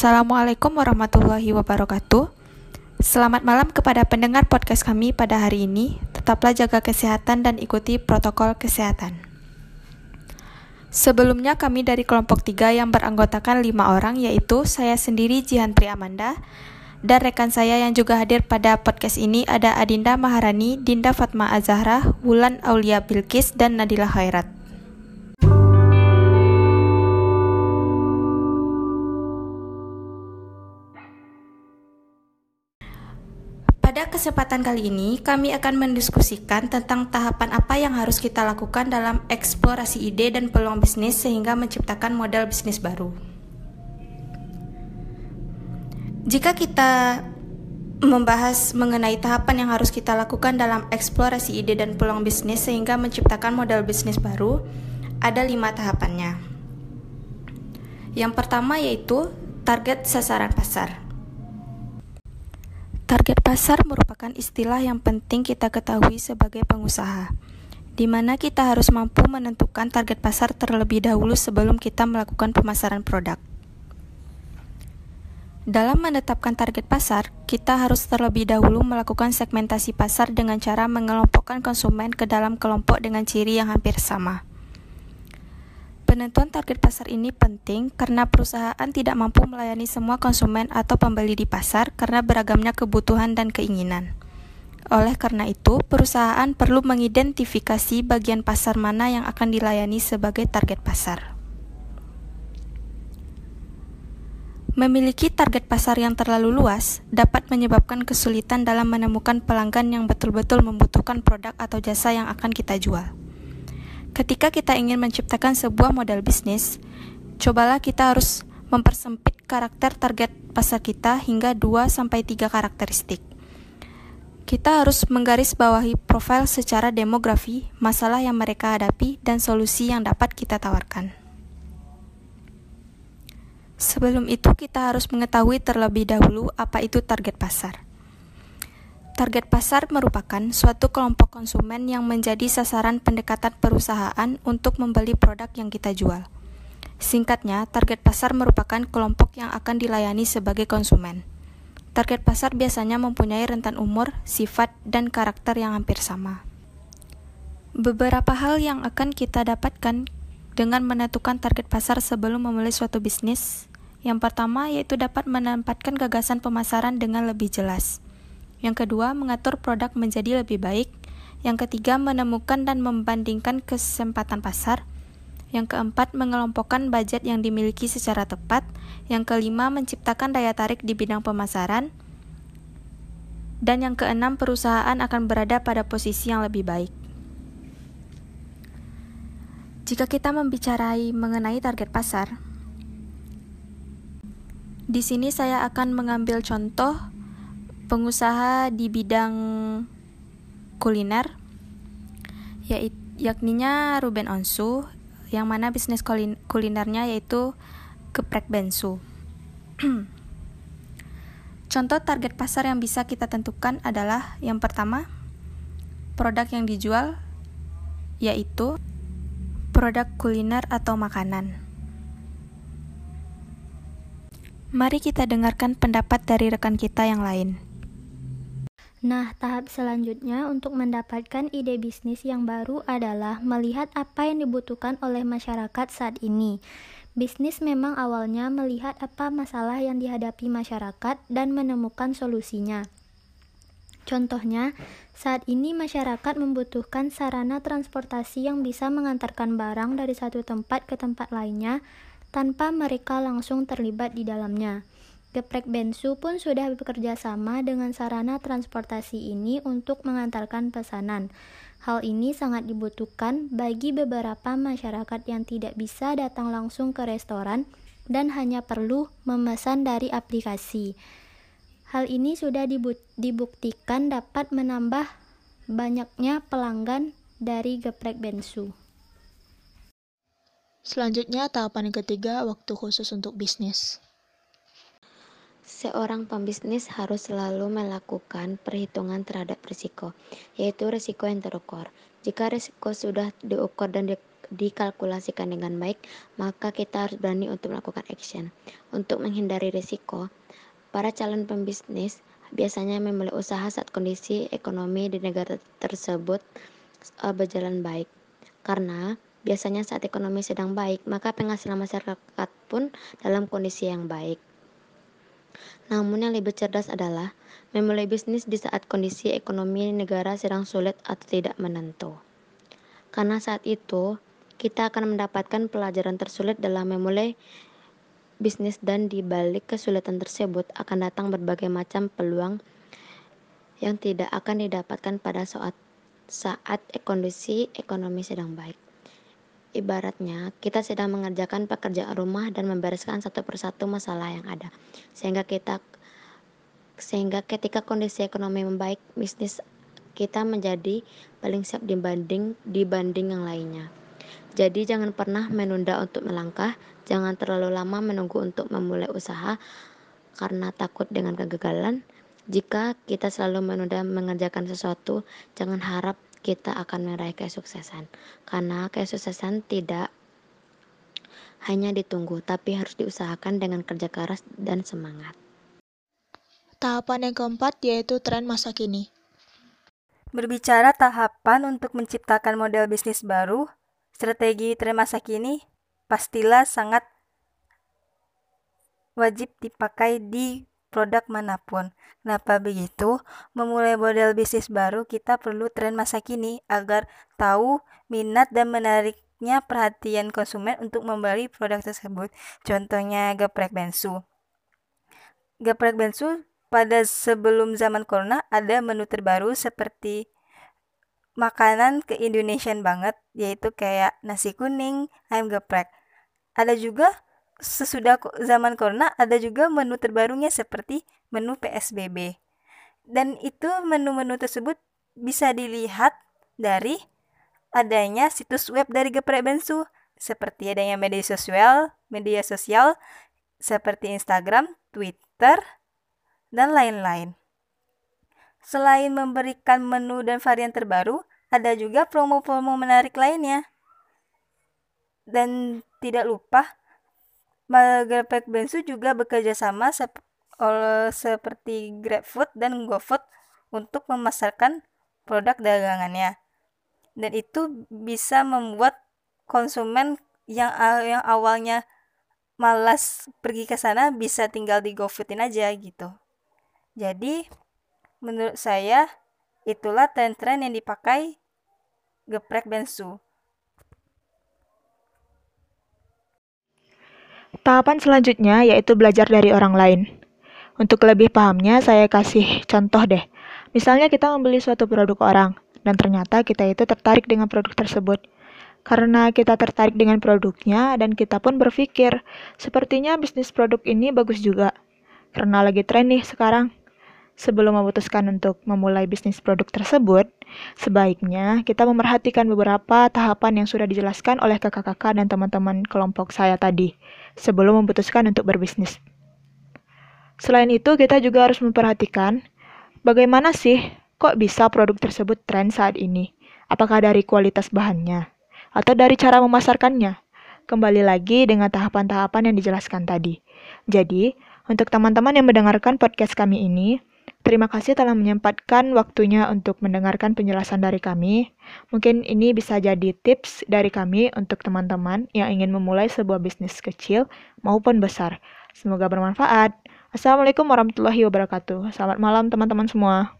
Assalamualaikum warahmatullahi wabarakatuh. Selamat malam kepada pendengar podcast kami pada hari ini. Tetaplah jaga kesehatan dan ikuti protokol kesehatan. Sebelumnya kami dari kelompok 3 yang beranggotakan lima orang yaitu saya sendiri Jihantri Amanda dan rekan saya yang juga hadir pada podcast ini ada Adinda Maharani, Dinda Fatma Azahra, Wulan Aulia Bilkis, dan Nadila Khairat. Pada kesempatan kali ini, kami akan mendiskusikan tentang tahapan apa yang harus kita lakukan dalam eksplorasi ide dan peluang bisnis sehingga menciptakan model bisnis baru. Jika kita membahas mengenai tahapan yang harus kita lakukan dalam eksplorasi ide dan peluang bisnis sehingga menciptakan model bisnis baru, ada lima tahapannya. Yang pertama yaitu target sasaran pasar. Target pasar merupakan istilah yang penting kita ketahui sebagai pengusaha, di mana kita harus mampu menentukan target pasar terlebih dahulu sebelum kita melakukan pemasaran produk. Dalam menetapkan target pasar, kita harus terlebih dahulu melakukan segmentasi pasar dengan cara mengelompokkan konsumen ke dalam kelompok dengan ciri yang hampir sama. Penentuan target pasar ini penting karena perusahaan tidak mampu melayani semua konsumen atau pembeli di pasar karena beragamnya kebutuhan dan keinginan. Oleh karena itu, perusahaan perlu mengidentifikasi bagian pasar mana yang akan dilayani sebagai target pasar. Memiliki target pasar yang terlalu luas dapat menyebabkan kesulitan dalam menemukan pelanggan yang betul-betul membutuhkan produk atau jasa yang akan kita jual. Ketika kita ingin menciptakan sebuah model bisnis, cobalah kita harus mempersempit karakter target pasar kita hingga 2-3 karakteristik. Kita harus menggarisbawahi profil secara demografi, masalah yang mereka hadapi, dan solusi yang dapat kita tawarkan. Sebelum itu, kita harus mengetahui terlebih dahulu apa itu target pasar. Target pasar merupakan suatu kelompok konsumen yang menjadi sasaran pendekatan perusahaan untuk membeli produk yang kita jual. Singkatnya, target pasar merupakan kelompok yang akan dilayani sebagai konsumen. Target pasar biasanya mempunyai rentan umur, sifat, dan karakter yang hampir sama. Beberapa hal yang akan kita dapatkan dengan menentukan target pasar sebelum memulai suatu bisnis. Yang pertama yaitu dapat menempatkan gagasan pemasaran dengan lebih jelas. Yang kedua, mengatur produk menjadi lebih baik. Yang ketiga, menemukan dan membandingkan kesempatan pasar. Yang keempat, mengelompokkan budget yang dimiliki secara tepat. Yang kelima, menciptakan daya tarik di bidang pemasaran. Dan yang keenam, perusahaan akan berada pada posisi yang lebih baik. Jika kita membicarai mengenai target pasar, di sini saya akan mengambil contoh pengusaha di bidang kuliner yakninya Ruben Onsu yang mana bisnis kulinernya yaitu geprek bensu. Contoh target pasar yang bisa kita tentukan adalah yang pertama, produk yang dijual yaitu produk kuliner atau makanan. Mari kita dengarkan pendapat dari rekan kita yang lain. Nah, tahap selanjutnya untuk mendapatkan ide bisnis yang baru adalah melihat apa yang dibutuhkan oleh masyarakat saat ini. Bisnis memang awalnya melihat apa masalah yang dihadapi masyarakat dan menemukan solusinya. Contohnya, saat ini masyarakat membutuhkan sarana transportasi yang bisa mengantarkan barang dari satu tempat ke tempat lainnya tanpa mereka langsung terlibat di dalamnya. Geprek Bensu pun sudah bekerja sama dengan sarana transportasi ini untuk mengantarkan pesanan. Hal ini sangat dibutuhkan bagi beberapa masyarakat yang tidak bisa datang langsung ke restoran dan hanya perlu memesan dari aplikasi. Hal ini sudah dibuktikan dapat menambah banyaknya pelanggan dari geprek bensu. Selanjutnya, tahapan ketiga, waktu khusus untuk bisnis. Seorang pembisnis harus selalu melakukan perhitungan terhadap risiko, yaitu risiko yang terukur. Jika risiko sudah diukur dan dikalkulasikan dengan baik, maka kita harus berani untuk melakukan action. Untuk menghindari risiko, para calon pembisnis biasanya memulai usaha saat kondisi ekonomi di negara tersebut uh, berjalan baik. Karena biasanya saat ekonomi sedang baik, maka penghasilan masyarakat pun dalam kondisi yang baik. Namun yang lebih cerdas adalah memulai bisnis di saat kondisi ekonomi negara sedang sulit atau tidak menentu. Karena saat itu, kita akan mendapatkan pelajaran tersulit dalam memulai bisnis dan di balik kesulitan tersebut akan datang berbagai macam peluang yang tidak akan didapatkan pada saat saat kondisi ekonomi sedang baik. Ibaratnya, kita sedang mengerjakan pekerjaan rumah dan membereskan satu persatu masalah yang ada. Sehingga kita sehingga ketika kondisi ekonomi membaik, bisnis kita menjadi paling siap dibanding dibanding yang lainnya. Jadi jangan pernah menunda untuk melangkah, jangan terlalu lama menunggu untuk memulai usaha karena takut dengan kegagalan. Jika kita selalu menunda mengerjakan sesuatu, jangan harap kita akan meraih kesuksesan. Karena kesuksesan tidak hanya ditunggu, tapi harus diusahakan dengan kerja keras dan semangat. Tahapan yang keempat yaitu tren masa kini. Berbicara tahapan untuk menciptakan model bisnis baru, strategi tren masa kini pastilah sangat wajib dipakai di produk mana pun. Kenapa begitu? Memulai model bisnis baru, kita perlu tren masa kini agar tahu minat dan menariknya perhatian konsumen untuk membeli produk tersebut. Contohnya geprek bensu. Geprek bensu pada sebelum zaman corona ada menu terbaru seperti makanan ke Indonesian banget yaitu kayak nasi kuning, ayam geprek. Ada juga sesudah zaman corona ada juga menu terbarunya seperti menu PSBB. Dan itu menu-menu tersebut bisa dilihat dari adanya situs web dari Geprek Bensu seperti adanya media sosial, media sosial seperti Instagram, Twitter, dan lain-lain. Selain memberikan menu dan varian terbaru, ada juga promo-promo menarik lainnya. Dan tidak lupa, Grabpack Bensu juga bekerja sama sep seperti GrabFood dan GoFood untuk memasarkan produk dagangannya. Dan itu bisa membuat konsumen yang yang awalnya malas pergi ke sana bisa tinggal di GoFoodin aja gitu. Jadi, menurut saya, itulah tren-tren yang dipakai geprek bensu. Tahapan selanjutnya yaitu belajar dari orang lain. Untuk lebih pahamnya, saya kasih contoh deh. Misalnya kita membeli suatu produk orang, dan ternyata kita itu tertarik dengan produk tersebut. Karena kita tertarik dengan produknya, dan kita pun berpikir, sepertinya bisnis produk ini bagus juga. Karena lagi tren nih sekarang sebelum memutuskan untuk memulai bisnis produk tersebut, sebaiknya kita memerhatikan beberapa tahapan yang sudah dijelaskan oleh kakak-kakak dan teman-teman kelompok saya tadi sebelum memutuskan untuk berbisnis. Selain itu, kita juga harus memperhatikan bagaimana sih kok bisa produk tersebut tren saat ini. Apakah dari kualitas bahannya atau dari cara memasarkannya? Kembali lagi dengan tahapan-tahapan yang dijelaskan tadi. Jadi, untuk teman-teman yang mendengarkan podcast kami ini, Terima kasih telah menyempatkan waktunya untuk mendengarkan penjelasan dari kami. Mungkin ini bisa jadi tips dari kami untuk teman-teman yang ingin memulai sebuah bisnis kecil maupun besar. Semoga bermanfaat. Assalamualaikum warahmatullahi wabarakatuh. Selamat malam teman-teman semua.